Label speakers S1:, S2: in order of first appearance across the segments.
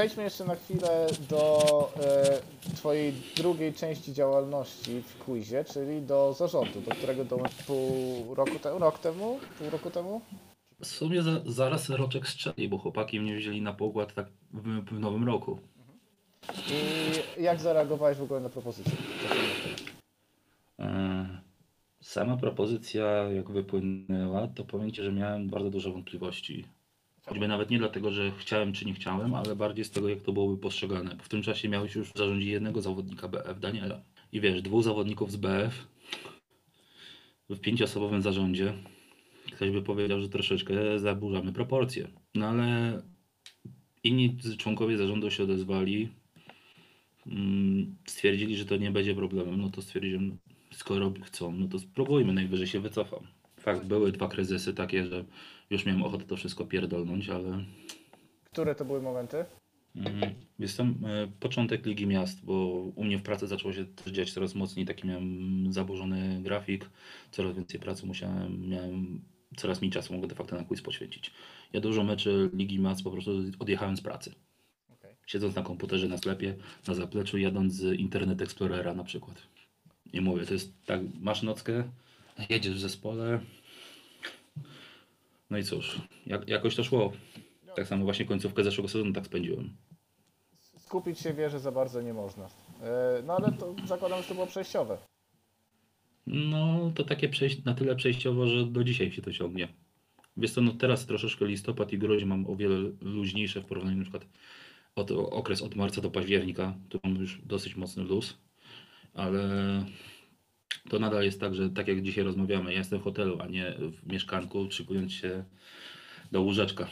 S1: przejdźmy jeszcze na chwilę do e, Twojej drugiej części działalności w quizie, czyli do zarządu, do którego dołączyłeś pół roku temu, rok temu, pół roku temu.
S2: W sumie za, zaraz roczek strzeli, bo chłopaki mnie wzięli na pokład tak w, w nowym roku.
S1: I jak zareagowałeś w ogóle na propozycję?
S2: E, Sama propozycja, jak wypłynęła, to powiem Ci, że miałem bardzo duże wątpliwości. Choćby nawet nie dlatego, że chciałem czy nie chciałem, ale bardziej z tego, jak to byłoby postrzegane. Bo w tym czasie miałeś już w zarządzie jednego zawodnika BF, Daniela. I wiesz, dwóch zawodników z BF w pięcioosobowym zarządzie. Ktoś by powiedział, że troszeczkę zaburzamy proporcje. No ale inni członkowie zarządu się odezwali. Mm, Stwierdzili, że to nie będzie problemem. No to stwierdziłem, skoro chcą, no to spróbujmy, najwyżej się wycofam. Fakt, były dwa kryzysy takie, że już miałem ochotę to wszystko pierdolnąć, ale
S1: Które to były momenty?
S2: mm, jestem e, początek Ligi Miast, bo u mnie w pracy zaczęło się też dziać coraz mocniej, taki miałem zaburzony grafik, coraz więcej pracy musiałem, miałem coraz mniej czasu mogę de facto na quiz poświęcić. Ja dużo meczy Ligi Miast po prostu odjechałem z pracy.
S1: Okej.
S2: Siedząc na komputerze na sklepie, na zapleczu, jadąc z Internet Explorera na przykład. I mówię, to jest tak, masz nockę, jedziesz w zespole. No i cóż, jak, jakoś to szło. Tak samo właśnie końcówkę zeszłego sezonu tak spędziłem.
S1: Skupić się wie, że za bardzo nie można. E, No ale to zakładam, że to było przejściowe.
S2: No to takie przejść, na tyle przejściowo, że do dzisiaj się to ciągnie. Wiesz co, no teraz troszeczkę listopad i grudzień mam o wiele luźniejsze w porównaniu na przykład od, okres od marca do października, tu mam już dosyć mocny luz, ale to nadal jest tak, że tak jak dzisiaj rozmawiamy, ja jestem w hotelu, a nie w mieszkanku, szykując się do łóżeczka.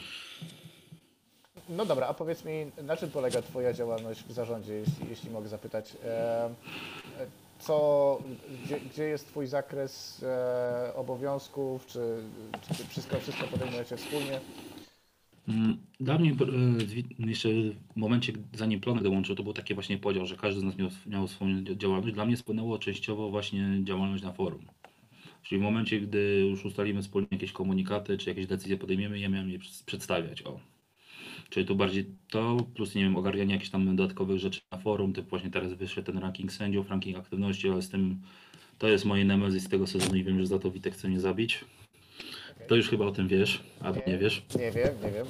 S1: No dobra, a powiedz mi, na czym polega Twoja działalność w zarządzie, jeśli, jeśli mogę zapytać? E, e, Co, gdzie, gdzie jest Twój zakres e, obowiązków, czy, czy wszystko, wszystko podejmujecie wspólnie?
S2: Mm, Dla mnie e, jeszcze w momencie, zanim Plonek dołączył, to był taki właśnie podział, że każdy z nas miał, miał swoją dzia- działalność. Dla mnie spłynęło częściowo właśnie działalność na forum. Czyli w momencie, gdy już ustalimy wspólnie jakieś komunikaty, czy jakieś decyzje podejmiemy, ja miałem je przed- przedstawiać. O. Czyli tu bardziej to, plus nie wiem, ogarnianie jakichś tam dodatkowych rzeczy na forum, typu właśnie teraz wyszedł ten ranking sędziów, ranking aktywności, ale z tym to jest moje nemezis tego sezonu i wiem, że za to Witek chce mnie zabić. To już chyba o tym wiesz, albo nie wiesz.
S1: Nie wiem, nie wiem.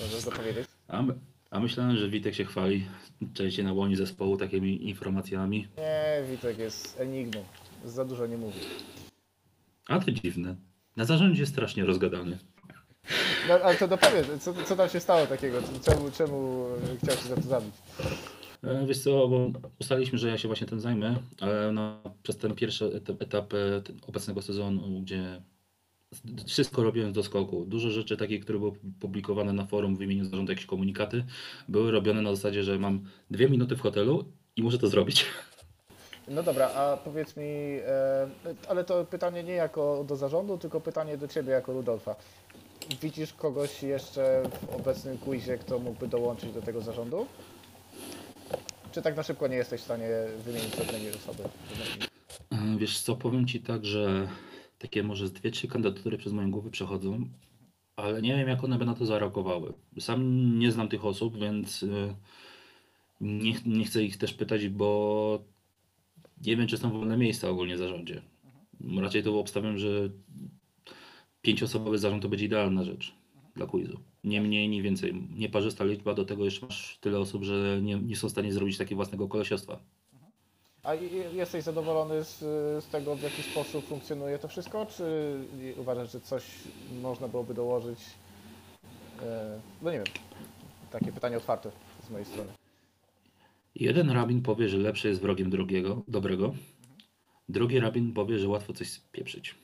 S1: Możesz dopowiedzieć?
S2: A, my, a myślałem, że Witek się chwali częściej na łoni zespołu takimi informacjami.
S1: Nie, Witek jest enigmą. Za dużo nie mówi.
S2: A to dziwne. Na zarządzie jest strasznie rozgadany.
S1: No, ale to dopowiedz, co, co tam się stało takiego? Czemu, czemu chciał się za to zabić?
S2: E, Wiesz co, bo ustaliliśmy, że ja się właśnie tym zajmę, ale no, przez ten pierwszy etap, etap obecnego sezonu, gdzie wszystko robiłem do skoku. Dużo rzeczy takich, które były publikowane na forum w imieniu zarządu, jakieś komunikaty, były robione na zasadzie, że mam dwie minuty w hotelu i muszę to zrobić.
S1: No dobra, a powiedz mi, e, ale to pytanie nie jako do zarządu, tylko pytanie do Ciebie jako Rudolfa. Widzisz kogoś jeszcze w obecnym quizie, kto mógłby dołączyć do tego zarządu? Czy tak na szybko nie jesteś w stanie wymienić żadnej osoby?
S2: E, Wiesz co, powiem Ci tak, że takie może z dwie, trzy kandydatury przez moją głowę przechodzą, ale nie wiem jak one by na to zareagowały. Sam nie znam tych osób, więc e, nie, nie chcę ich też pytać, bo nie wiem czy są wolne miejsca ogólnie w zarządzie. Raczej to obstawiam, że pięcioosobowy zarząd to będzie idealna rzecz dla quizu. Nie mniej, nie więcej. Nieparzysta liczba, do tego jeszcze masz tyle osób, że nie, nie są w stanie zrobić takiego własnego kolesiostwa.
S1: A jesteś zadowolony z, z tego, w jaki sposób funkcjonuje to wszystko? Czy uważasz, że coś można byłoby dołożyć? E, No nie wiem, takie pytanie otwarte z mojej strony.
S2: Jeden rabin powie, że lepsze jest wrogiem drogiego, dobrego. Drugi rabin powie, że łatwo coś spieprzyć.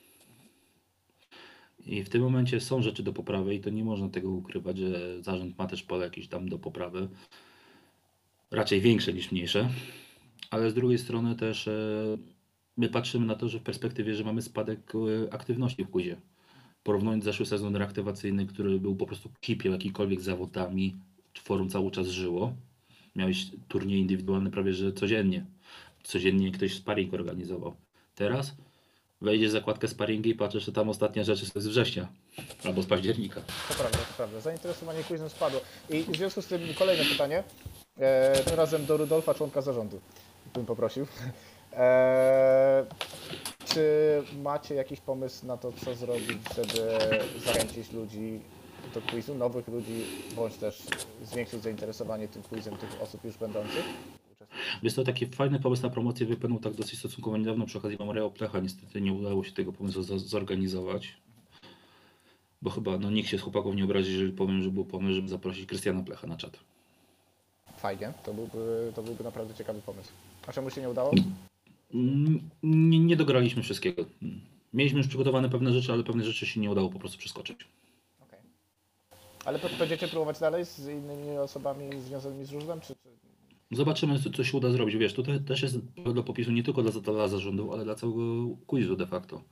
S2: I w tym momencie są rzeczy do poprawy i to nie można tego ukrywać, że zarząd ma też pole jakieś tam do poprawy. Raczej większe niż mniejsze. Ale z drugiej strony też e, my patrzymy na to, że w perspektywie, że mamy spadek e, aktywności w quizie. Porównując zeszły sezon reaktywacyjny, który był po prostu kipiał jakikolwiek zawodami, forum cały czas żyło. Miałeś turnieje indywidualne prawie że codziennie. Codziennie ktoś sparring organizował. Teraz wejdziesz w zakładkę sparingi i patrzysz, że tam ostatnia rzecz jest z września albo z października.
S1: To prawda, to prawda. Zainteresowanie quizem spadło. I w związku z tym kolejne pytanie. E, tym razem do Rudolfa, członka zarządu. Bym poprosił. E, czy macie jakiś pomysł na to, co zrobić, żeby zachęcić ludzi do quizu, nowych ludzi, bądź też zwiększyć zainteresowanie tym quizem tych osób już będących?
S2: Jest to taki fajny pomysł na promocję, wypłynął tak dosyć stosunkowo niedawno przy okazji Memoriału Plecha. Niestety nie udało się tego pomysłu zorganizować. Bo chyba no, nikt się z chłopaków nie obrazi, jeżeli powiem, że był pomysł, żeby zaprosić Krystiana Plecha na czat.
S1: Fajnie, to byłby, to byłby naprawdę ciekawy pomysł. A czemu się nie udało?
S2: Mm, Nie, nie dograliśmy wszystkiego. Mieliśmy już przygotowane pewne rzeczy, ale pewne rzeczy się nie udało po prostu przeskoczyć.
S1: Okej. Ale będziecie próbować dalej z innymi osobami związanymi z żużlem, czy, czy...
S2: Zobaczymy, co, co się uda zrobić. Wiesz, tutaj też jest do popisu nie tylko dla, dla zarządu, ale dla całego quizu de facto.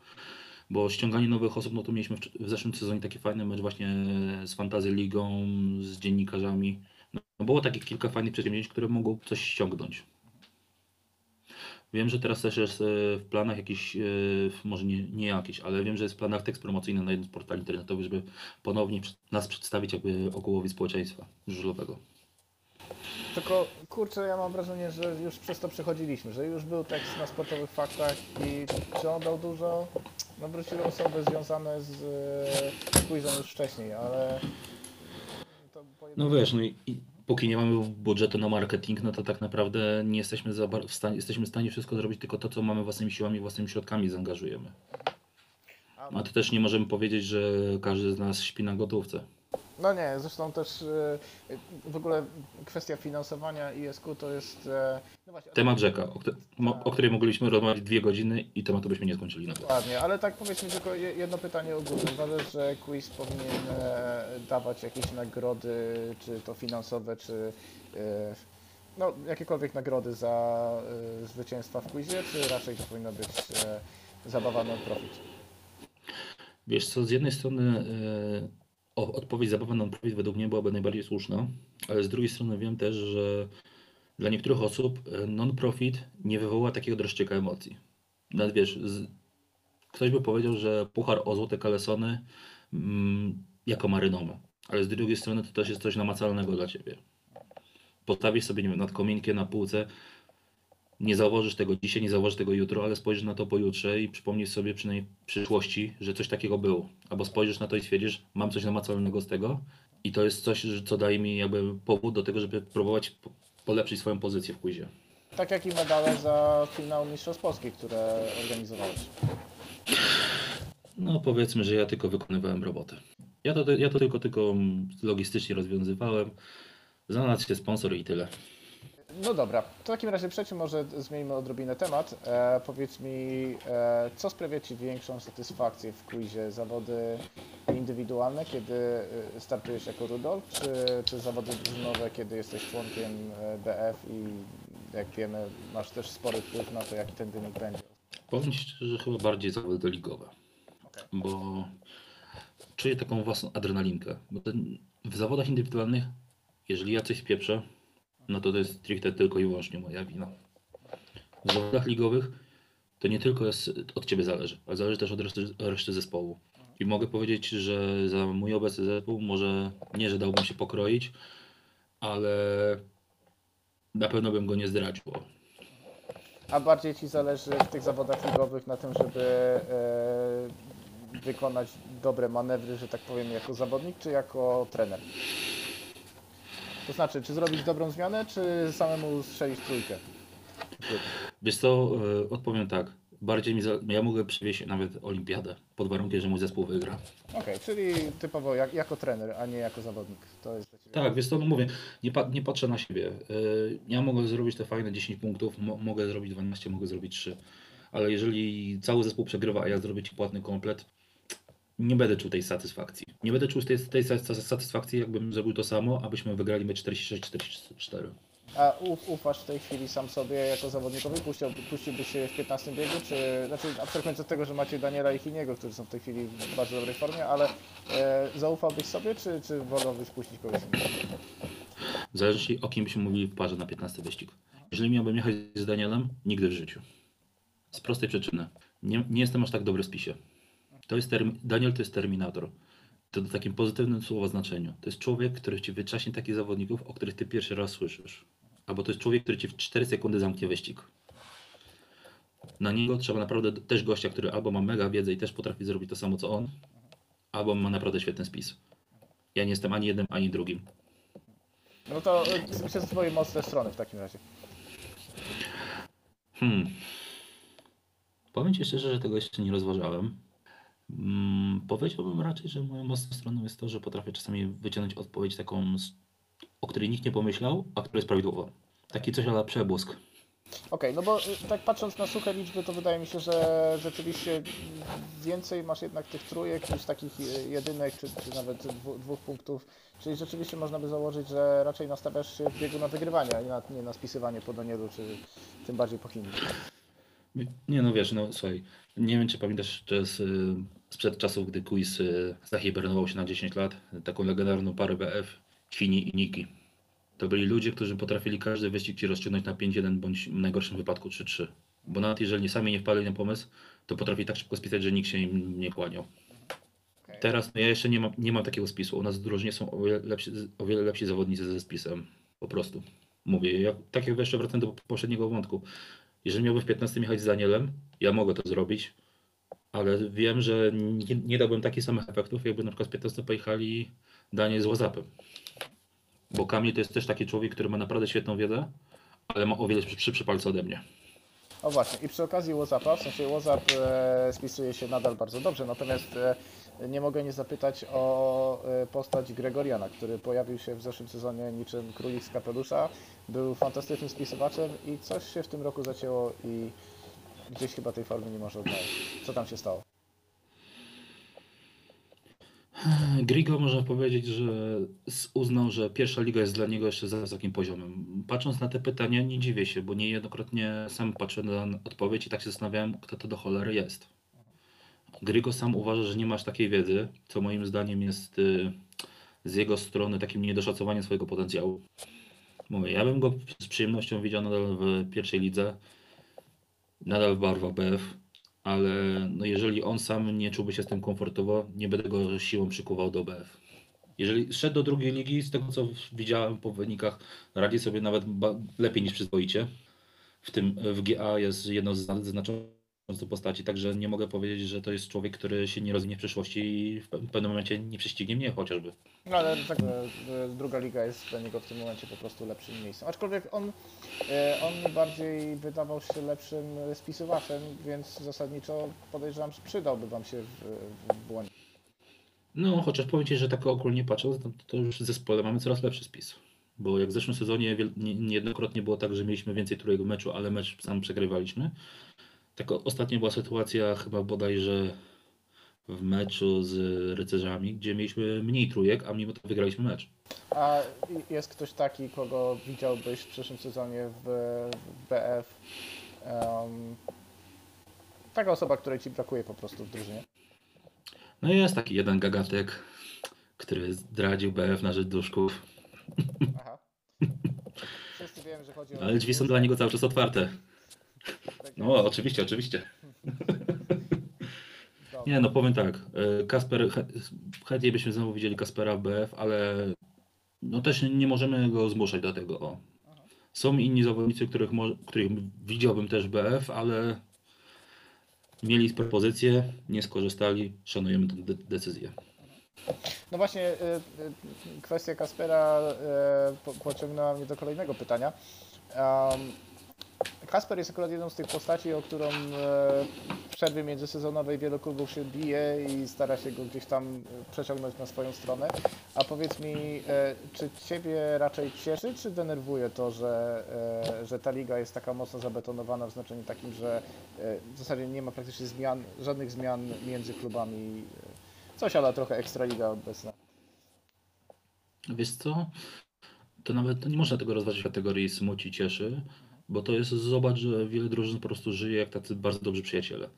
S2: Bo ściąganie nowych osób, no to mieliśmy w, w zeszłym sezonie taki fajny mecz właśnie z Fantazy Ligą, z dziennikarzami. No, było takich kilka fajnych przedsięwzięć, które mogą coś ściągnąć. Wiem, że teraz też jest e, w planach jakiś, e, może nie, nie jakiś, ale wiem, że jest w planach tekst promocyjny na jednym z portali internetowych, żeby ponownie nas przedstawić jakby okołowi społeczeństwa żużlowego.
S1: Tylko kurczę, ja mam wrażenie, że już przez to przechodziliśmy, że już był tekst na sportowych faktach i czy on dał dużo? No wróciły osoby związane z e, quizem już wcześniej, ale
S2: No wiesz, no i, i póki nie mamy budżetu na marketing, no to tak naprawdę nie jesteśmy w stanie, jesteśmy w stanie wszystko zrobić, tylko to, co mamy własnymi siłami, własnymi środkami zaangażujemy.
S1: A
S2: to też nie możemy powiedzieć, że każdy z nas śpi na gotówce.
S1: No nie, zresztą też e, w ogóle kwestia finansowania ISQ to jest... e, No właśnie,
S2: Temat rzeka, o, o której moglibyśmy rozmawiać dwie godziny i tematu byśmy nie skończyli na pewno.
S1: Dokładnie, ale tak powiedzmy tylko je- jedno pytanie ogólne. Uważasz, że quiz powinien e, dawać jakieś nagrody, czy to finansowe, czy no, jakiekolwiek nagrody za zwycięstwa w quizie, czy raczej to powinno być zabawa non-profit?
S2: Wiesz co, z jednej strony o, odpowiedź zabawa non-profit według mnie byłaby najbardziej słuszna, ale z drugiej strony wiem też, że dla niektórych osób e, non-profit nie wywoła takiego dreszczyka emocji. Nawet wiesz, z, ktoś by powiedział, że puchar o złote kalesony mm, jako marynomę, ale z drugiej strony to też jest coś namacalnego dla ciebie. Postawisz sobie, nie wiem, nad kominkiem na półce, nie zauważysz tego dzisiaj, nie zauważysz tego jutro, ale spojrzysz na to pojutrze i przypomnisz sobie przynajmniej w przyszłości, że coś takiego było. Albo spojrzysz na to i stwierdzisz, mam coś namacalnego z tego i to jest coś, co daje mi jakby powód do tego, żeby próbować po- polepszyć swoją pozycję w quizie.
S1: Tak jak i medale za finał Mistrzostw Polski, które organizowałeś.
S2: No powiedzmy, że ja tylko wykonywałem robotę. Ja to, ja to tylko, tylko logistycznie rozwiązywałem. Znalazł się sponsor i tyle.
S1: No dobra, to w takim razie przejdźmy może zmieńmy odrobinę temat. E, powiedz mi, e, co sprawia Ci większą satysfakcję w quizie? Zawody indywidualne, kiedy e, startujesz jako Rudolf, czy, czy zawody drużynowe, kiedy jesteś członkiem e, BF i jak wiemy, masz też spory wpływ na to, jaki ten wynik będzie?
S2: Powiem Ci szczerze, że chyba bardziej zawody ligowe.
S1: Okej.
S2: bo czuję taką własną adrenalinkę. Bo ten, w zawodach indywidualnych, jeżeli ja coś spieprzę, no to to jest stricte tylko i wyłącznie moja wina. W zawodach ligowych to nie tylko jest, od Ciebie zależy, ale zależy też od reszty, reszty zespołu. I mogę powiedzieć, że za mój obecny zespół może nie, że dałbym się pokroić, ale na pewno bym go nie zdradził.
S1: A bardziej Ci zależy w tych zawodach ligowych na tym, żeby e, wykonać dobre manewry, że tak powiem, jako zawodnik, czy jako trener? To znaczy, czy zrobić dobrą zmianę, czy samemu strzelić trójkę?
S2: Wiesz co, e, odpowiem tak. Bardziej mi za... ja mogę przywieźć nawet olimpiadę, pod warunkiem, że mój zespół wygra.
S1: Okej, czyli typowo jak, jako trener, a nie jako zawodnik. To jest.
S2: Tak, wiesz co, no mówię, nie, pa, nie patrzę na siebie. E, Ja mogę zrobić te fajne 10 punktów, mo, mogę zrobić 12, mogę zrobić 3. Ale jeżeli cały zespół przegrywa, a ja zrobię ci płatny komplet, nie będę czuł tej satysfakcji. Nie będę czuł tej, tej sa- satysfakcji, jakbym zrobił to samo, abyśmy wygrali mecz 46-44.
S1: A uf, ufasz w tej chwili sam sobie jako zawodnikowi? Puścił, puściłbyś się w 15 biegu, czy... Znaczy, abstrahując od tego, że macie Daniela i Chiniego, którzy są w tej chwili w bardzo dobrej formie, ale e, zaufałbyś sobie, czy, czy wolałbyś puścić kogoś innego?
S2: Zależy o kim byśmy mówili w parze na 15 wyścig. Jeżeli miałbym jechać z Danielem, nigdy w życiu. Z prostej przyczyny. Nie, nie jestem aż tak dobry w spisie. To jest term, Daniel to jest terminator. To w takim pozytywnym słowa znaczeniu. To jest człowiek, który ci wyczaśnie takich zawodników, o których ty pierwszy raz słyszysz. Albo to jest człowiek, który ci w 4 sekundy zamknie wyścig. Na niego trzeba naprawdę też gościa, który albo ma mega wiedzę i też potrafi zrobić to samo co on, albo ma naprawdę świetny spis. Ja nie jestem ani jednym, ani drugim.
S1: No to myślę, że twoje mocne strony w takim razie.
S2: Hmm. Powiem Ci szczerze, że tego jeszcze nie rozważałem. Mm, powiedziałbym raczej, że moją mocną stroną jest to, że potrafię czasami wyciągnąć odpowiedź taką, o której nikt nie pomyślał, a która jest prawidłowa. Taki coś ale przebłysk.
S1: Okej, no bo y, tak patrząc na suche liczby, to wydaje mi się, że rzeczywiście więcej masz jednak tych trójek niż takich y, jedynek, czy, czy nawet dwóch punktów. Czyli rzeczywiście można by założyć, że raczej nastawiasz się w biegu na wygrywanie, a nie na, nie na spisywanie po Danielu, czy tym bardziej po Chinii.
S2: Nie no wiesz, no słuchaj, nie wiem czy pamiętasz jeszcze z, y, sprzed czasów, gdy quiz y, zahibernował się na 10 lat, taką legendarną parę BF, Kwini i Niki. To byli ludzie, którzy potrafili każdy wyścig ci rozciągnąć na 5-1 bądź w najgorszym wypadku 3-3. Bo nawet jeżeli sami nie wpadli na pomysł, to potrafi tak szybko spisać, że nikt się im nie kłaniał.
S1: Okej.
S2: Teraz no ja jeszcze nie mam, nie mam takiego spisu. U nas w drużynie są o wiele lepsi, o wiele lepsi zawodnicy ze spisem. Po prostu. Mówię, jak, tak jak jeszcze wracam do poprzedniego wątku. Jeżeli miałbym w 15 jechać z Danielem, ja mogę to zrobić, ale wiem, że nie, nie dałbym takich samych efektów, jakby na przykład z 15 pojechali Daniel z WhatsAppem. Bo Kamil to jest też taki człowiek, który ma naprawdę świetną wiedzę, ale ma o wiele szybszy palce ode mnie.
S1: O właśnie, i przy okazji WhatsAppa, w sensie WhatsApp e, spisuje się nadal bardzo dobrze, natomiast e, nie mogę nie zapytać o e, postać Gregoriana, który pojawił się w zeszłym sezonie niczym królik z kapelusza, był fantastycznym spisywaczem i coś się w tym roku zacięło i gdzieś chyba tej formy nie może odnaleźć. Co tam się stało?
S2: Grigo można powiedzieć, że uznał, że pierwsza liga jest dla niego jeszcze za wysokim poziomem. Patrząc na te pytania, nie dziwię się, bo niejednokrotnie sam patrzę na odpowiedź i tak się zastanawiałem, kto to do cholery jest. Grigo sam uważa, że nie masz takiej wiedzy, co moim zdaniem jest y, z jego strony takim niedoszacowaniem swojego potencjału. Mówię, ja bym go z przyjemnością widział nadal w pierwszej lidze, nadal w barwach BF, ale no jeżeli on sam nie czułby się z tym komfortowo, nie będę go siłą przykuwał do BF. Jeżeli szedł do drugiej ligi, z tego co widziałem po wynikach, radzi sobie nawet lepiej niż przyzwoicie. W tym w GA jest jedną z zna- znaczących postaci, także nie mogę powiedzieć, że to jest człowiek, który się nie rozwinie w przyszłości i w pe- pewnym momencie nie prześcignie mnie chociażby.
S1: No ale tak, e, druga liga jest dla niego w tym momencie po prostu lepszym miejscem. Aczkolwiek on, e, on bardziej wydawał się lepszym spisywaczem, więc zasadniczo podejrzewam, że przydałby Wam się w, w błonie.
S2: No, chociaż powiem Ci, że tak ogólnie patrząc, to, to już w zespole mamy coraz lepszy spis. Bo jak w zeszłym sezonie niejednokrotnie było tak, że mieliśmy więcej w meczu, ale mecz sam przegrywaliśmy. Tak ostatnio była sytuacja chyba bodajże w meczu z rycerzami, gdzie mieliśmy mniej trójek, a mimo to wygraliśmy mecz.
S1: A jest ktoś taki, kogo widziałbyś w przyszłym sezonie w, BF? em, taka osoba, której Ci brakuje po prostu w drużynie.
S2: No i jest taki jeden gagatek, który zdradził BF na rzecz duszków,
S1: Aha. Wszyscy wiemy, że chodzi o...
S2: ale drzwi są dla niego cały czas otwarte. No, oczywiście, oczywiście. Nie, no powiem tak. e, Kasper, chę- chętnie byśmy znowu widzieli Kaspera w BF, ale no też nie możemy go zmuszać do tego. O. Są inni zawodnicy, których, których widziałbym też w BF, ale mieli propozycje, nie skorzystali, szanujemy tę de- decyzję.
S1: No właśnie, y, y, kwestia Kaspera po- pociągnęła mnie do kolejnego pytania. Um, Kasper jest akurat jedną z tych postaci, o którą e, w przerwie międzysezonowej wielu klubów się bije i stara się go gdzieś tam e, przeciągnąć na swoją stronę. A powiedz mi, e, czy Ciebie raczej cieszy, czy denerwuje to, że, że ta liga jest taka mocno zabetonowana w znaczeniu takim, że w zasadzie nie ma praktycznie zmian, żadnych zmian między klubami? Coś, ale trochę Ekstraliga obecna.
S2: Wiesz co? To nawet nie można tego rozważyć w kategorii smuci, cieszy, bo to jest zobacz, że wiele drużyn po prostu żyje jak tacy bardzo dobrzy przyjaciele.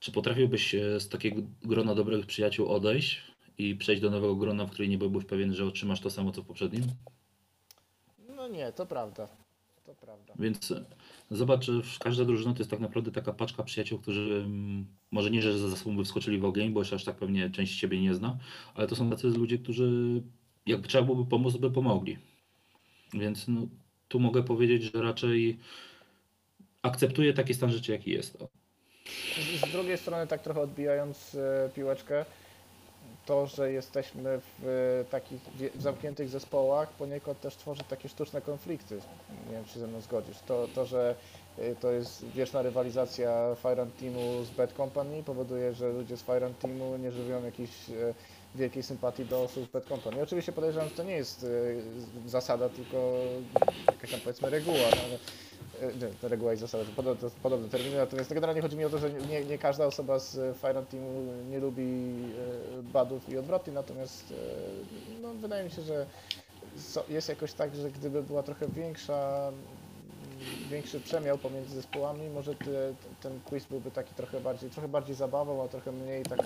S2: Czy potrafiłbyś z takiego grona dobrych przyjaciół odejść i przejść do nowego grona, w którym nie byłbyś pewien, że otrzymasz to samo co w poprzednim?
S1: No nie, to prawda. to prawda.
S2: Więc e, zobacz, że każda drużyna to jest tak naprawdę taka paczka przyjaciół, którzy mm, może nie, że za sobą by wskoczyli w ogień, bo jeszcze aż tak pewnie część ciebie nie zna, ale to są tacy ludzie, którzy jakby trzeba byłoby pomóc, by pomogli. Więc no, tu mogę powiedzieć, że raczej akceptuję taki stan rzeczy, jaki jest.
S1: Z, drugiej strony, tak trochę odbijając e, piłeczkę, to, że jesteśmy w e, takich zamkniętych zespołach, poniekąd też tworzy takie sztuczne konflikty. Nie wiem, czy ze mną zgodzisz. To, to że e, to jest wieczna rywalizacja Fire Teamu z Bad Company, powoduje, że ludzie z Fire Teamu nie żywią jakiejś e, wielkiej sympatii do osób z Bad Company. Oczywiście podejrzewam, że to nie jest e, zasada, tylko jakaś tam powiedzmy reguła. No, ale E, Nie, reguła i zasada, to podobne, podobne terminy, natomiast generalnie chodzi mi o to, że nie, nie każda osoba z e, Fire Teamu nie lubi badów i odwrotnie, natomiast no, wydaje mi się, że jest jakoś tak, że gdyby była trochę większa, większy przemiał pomiędzy zespołami, może te, ten quiz byłby taki trochę bardziej, trochę bardziej zabawą, a trochę mniej taką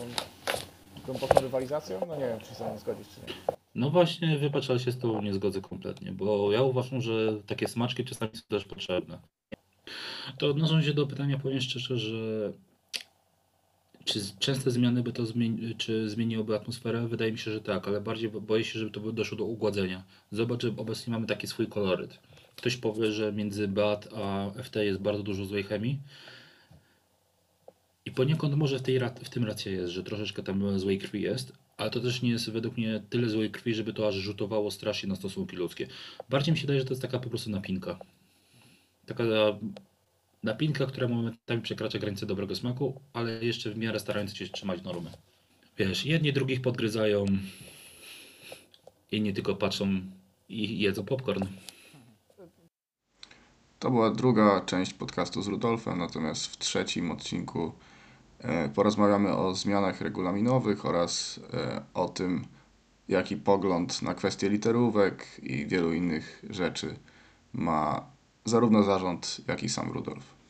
S1: głęboką rywalizacją. No nie wiem, czy się ze zgodzisz, czy nie.
S2: No właśnie, wybacz, ale się z tobą nie zgodzę kompletnie, bo ja uważam, że takie smaczki czasami są też potrzebne. To odnosząc się do pytania, powiem szczerze, że czy częste zmiany by to zmieni- czy zmieniłoby atmosferę? Wydaje mi się, że tak, ale bardziej bo- boję się, żeby to doszło do ugładzenia. Zobacz, że obecnie mamy taki swój koloryt. Ktoś powie, że między BAT a FT jest bardzo dużo złej chemii. I poniekąd może w, tej, w tym racja jest, że troszeczkę tam złej krwi jest, ale to też nie jest według mnie tyle złej krwi, żeby to aż rzutowało strasznie na stosunki ludzkie. Bardziej mi się wydaje, że to jest taka po prostu napinka. Taka napinka, która momentami przekracza granicę dobrego smaku, ale jeszcze w miarę starając się trzymać normy. Wiesz, jedni drugich podgryzają, inni tylko patrzą i jedzą popcorn.
S3: To była druga część podcastu z Rudolfem, natomiast w trzecim odcinku porozmawiamy o zmianach regulaminowych oraz e, o tym, jaki pogląd na kwestie literówek i wielu innych rzeczy ma zarówno zarząd, jak i sam Rudolf.